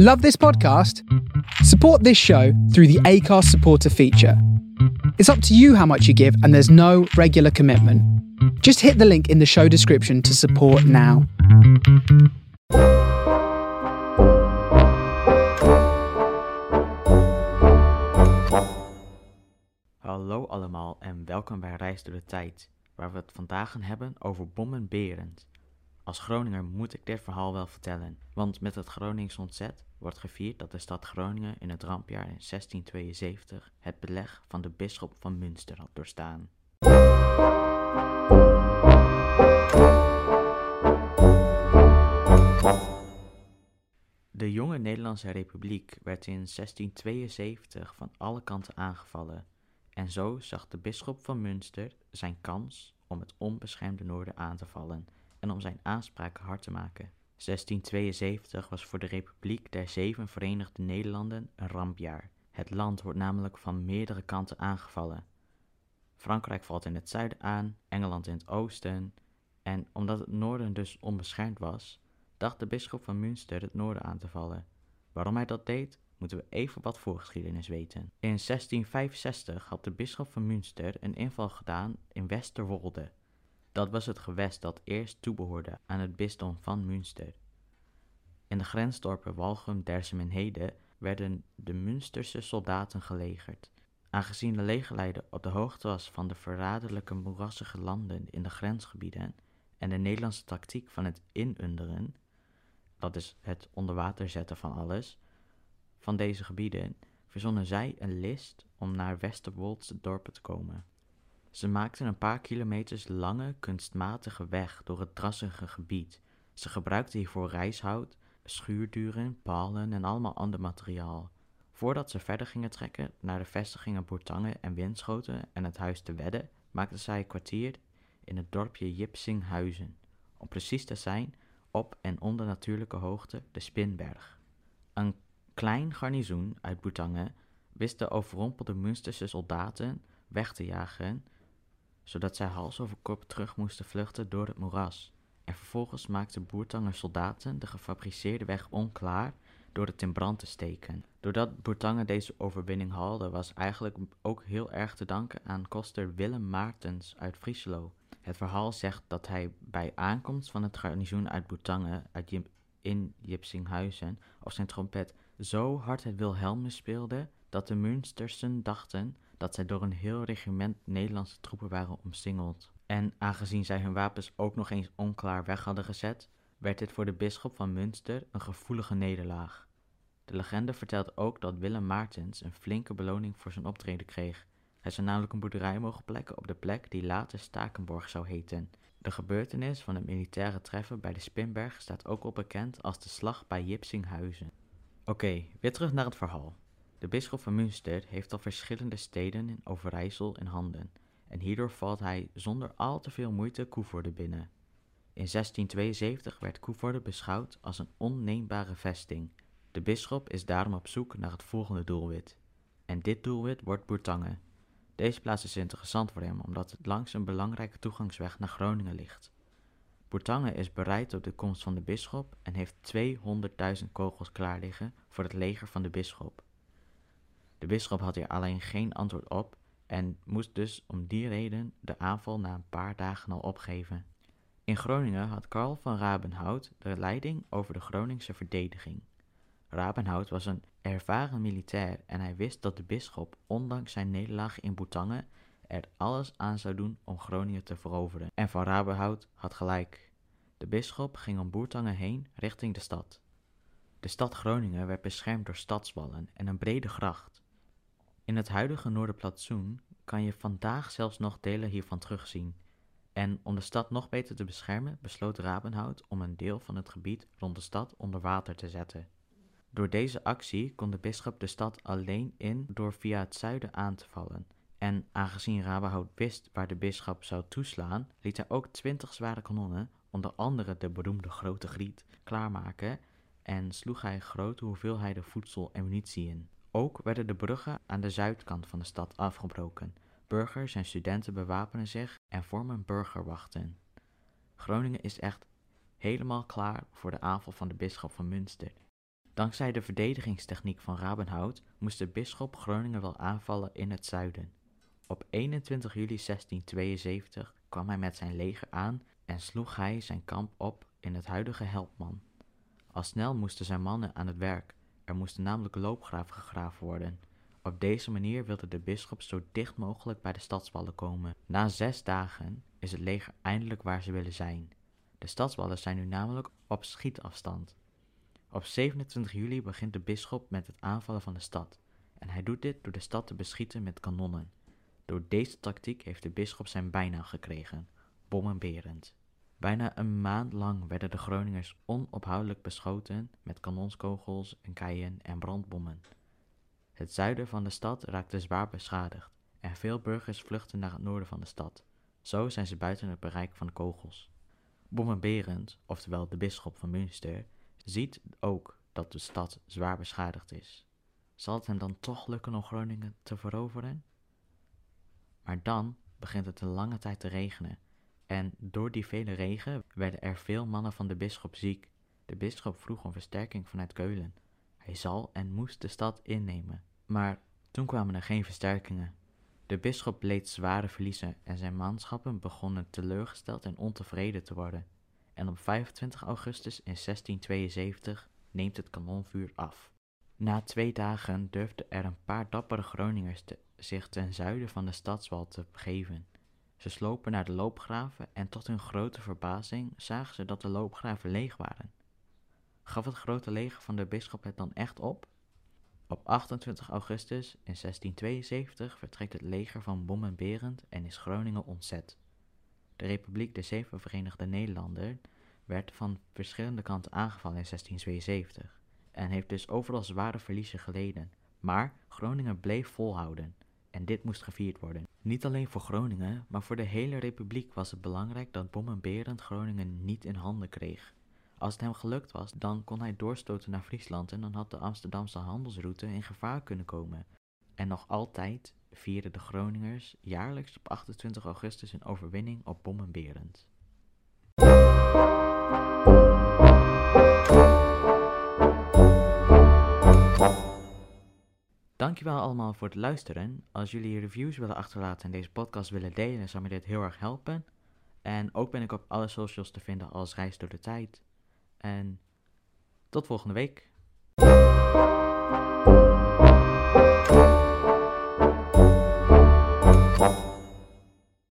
Love this podcast? Support this show through the ACARS supporter feature. It's up to you how much you give, and there's no regular commitment. Just hit the link in the show description to support now. Hallo allemaal en welkom bij Reis door de Tijd, waar we het vandaag gaan hebben over Bommen Berend. Als Groninger moet ik dit verhaal wel vertellen, want met het Gronings ontzet wordt gevierd dat de stad Groningen in het rampjaar in 1672 het beleg van de bisschop van Münster had doorstaan. De jonge Nederlandse Republiek werd in 1672 van alle kanten aangevallen en zo zag de bisschop van Münster zijn kans om het onbeschermde noorden aan te vallen en om zijn aanspraken hard te maken. 1672 was voor de Republiek der Zeven Verenigde Nederlanden een rampjaar. Het land wordt namelijk van meerdere kanten aangevallen. Frankrijk valt in het zuiden aan, Engeland in het oosten, en omdat het noorden dus onbeschermd was, dacht de bisschop van Münster het noorden aan te vallen. Waarom hij dat deed, moeten we even wat voorgeschiedenis weten. In 1665 had de bisschop van Münster een inval gedaan in Westerwolde. Dat was het gewest dat eerst toebehoorde aan het bisdom van Münster. In de grensdorpen Walchum, Dersum en Heden werden de Münsterse soldaten gelegerd. Aangezien de legerleider op de hoogte was van de verraderlijke moerassige landen in de grensgebieden en de Nederlandse tactiek van het inunderen, dat is het onder water zetten van alles, van deze gebieden, verzonnen zij een list om naar Westerwoldse dorpen te komen. Ze maakten een paar kilometers lange kunstmatige weg door het drassige gebied. Ze gebruikten hiervoor rijshout, schuurduren, palen en allemaal ander materiaal. Voordat ze verder gingen trekken naar de vestigingen Boertangen en Winschoten en het huis te Wedde, maakten zij een kwartier in het dorpje Jipsinghuizen, om precies te zijn op en onder natuurlijke hoogte de Spinberg. Een klein garnizoen uit Boertangen wist de overrompelde Münsterse soldaten weg te jagen zodat zij hals over kop terug moesten vluchten door het moeras. En vervolgens maakten Boertanger soldaten de gefabriceerde weg onklaar door het in brand te steken. Doordat Boertanger deze overwinning haalde, was eigenlijk ook heel erg te danken aan koster Willem Maartens uit Frieselo. Het verhaal zegt dat hij bij aankomst van het garnizoen uit Boertangen uit in Jipsinghuizen op zijn trompet zo hard het Wilhelmus speelde dat de Münstersen dachten dat zij door een heel regiment Nederlandse troepen waren omsingeld. En aangezien zij hun wapens ook nog eens onklaar weg hadden gezet, werd dit voor de bisschop van Münster een gevoelige nederlaag. De legende vertelt ook dat Willem Maartens een flinke beloning voor zijn optreden kreeg. Hij zou namelijk een boerderij mogen plekken op de plek die later Stakenborg zou heten. De gebeurtenis van het militaire treffen bij de Spinberg staat ook al bekend als de slag bij Jipsinghuizen. Oké, weer terug naar het verhaal. De bisschop van Münster heeft al verschillende steden in Overijssel in handen en hierdoor valt hij zonder al te veel moeite Koevoorde binnen. In 1672 werd Koevoorde beschouwd als een onneembare vesting. De bisschop is daarom op zoek naar het volgende doelwit. En dit doelwit wordt Boertange. Deze plaats is interessant voor hem omdat het langs een belangrijke toegangsweg naar Groningen ligt. Boertange is bereid op de komst van de bisschop en heeft 200.000 kogels klaar liggen voor het leger van de bisschop. De bisschop had hier alleen geen antwoord op en moest dus om die reden de aanval na een paar dagen al opgeven. In Groningen had Karl van Rabenhout de leiding over de Groningse verdediging. Rabenhout was een ervaren militair en hij wist dat de bisschop, ondanks zijn nederlaag in Boetangen, er alles aan zou doen om Groningen te veroveren. En van Rabenhout had gelijk. De bisschop ging om Boertangen heen richting de stad. De stad Groningen werd beschermd door stadswallen en een brede gracht. In het huidige Noorderplantsoen kan je vandaag zelfs nog delen hiervan terugzien. En om de stad nog beter te beschermen, besloot Rabenhout om een deel van het gebied rond de stad onder water te zetten. Door deze actie kon de bisschop de stad alleen in door via het zuiden aan te vallen. En aangezien Rabenhout wist waar de bisschop zou toeslaan, liet hij ook twintig zware kanonnen, onder andere de beroemde Grote Griet, klaarmaken en sloeg hij grote hoeveelheden voedsel en munitie in. Ook werden de bruggen aan de zuidkant van de stad afgebroken. Burgers en studenten bewapenen zich en vormen burgerwachten. Groningen is echt helemaal klaar voor de aanval van de bisschop van Münster. Dankzij de verdedigingstechniek van Rabenhout moest de bisschop Groningen wel aanvallen in het zuiden. Op 21 juli 1672 kwam hij met zijn leger aan en sloeg hij zijn kamp op in het huidige Helpman. Al snel moesten zijn mannen aan het werk. Er moesten namelijk loopgraven gegraven worden. Op deze manier wilde de bisschop zo dicht mogelijk bij de stadswallen komen. Na zes dagen is het leger eindelijk waar ze willen zijn. De stadswallen zijn nu namelijk op schietafstand. Op 27 juli begint de bisschop met het aanvallen van de stad. En hij doet dit door de stad te beschieten met kanonnen. Door deze tactiek heeft de bisschop zijn bijnaam gekregen, Bommenberend. Bijna een maand lang werden de Groningers onophoudelijk beschoten met kanonskogels en keien en brandbommen. Het zuiden van de stad raakte zwaar beschadigd en veel burgers vluchtten naar het noorden van de stad. Zo zijn ze buiten het bereik van de kogels. Bommenberend, oftewel de bisschop van Münster, ziet ook dat de stad zwaar beschadigd is. Zal het hem dan toch lukken om Groningen te veroveren? Maar dan begint het een lange tijd te regenen en door die vele regen werden er veel mannen van de bisschop ziek. De bisschop vroeg om versterking vanuit Keulen. Hij zal en moest de stad innemen. Maar toen kwamen er geen versterkingen. De bisschop leed zware verliezen en zijn manschappen begonnen teleurgesteld en ontevreden te worden. En op 25 augustus in 1672 neemt het kanonvuur af. Na twee dagen durfden er een paar dappere Groningers zich ten zuiden van de stadswal te begeven. Ze slopen naar de loopgraven en tot hun grote verbazing zagen ze dat de loopgraven leeg waren. Gaf het grote leger van de bisschop het dan echt op? Op 28 augustus in 1672 vertrekt het leger van Bommenberend en is Groningen ontzet. De Republiek der Zeven Verenigde Nederlanden werd van verschillende kanten aangevallen in 1672 en heeft dus overal zware verliezen geleden. Maar Groningen bleef volhouden en dit moest gevierd worden. Niet alleen voor Groningen, maar voor de hele republiek was het belangrijk dat Bommenberend Groningen niet in handen kreeg. Als het hem gelukt was, dan kon hij doorstoten naar Friesland en dan had de Amsterdamse handelsroute in gevaar kunnen komen. En nog altijd vierden de Groningers jaarlijks op 28 augustus een overwinning op Bommenberend. Dankjewel allemaal voor het luisteren. Als jullie reviews willen achterlaten en deze podcast willen delen, zou me dit heel erg helpen. En ook ben ik op alle socials te vinden als Reis door de Tijd. En tot volgende week.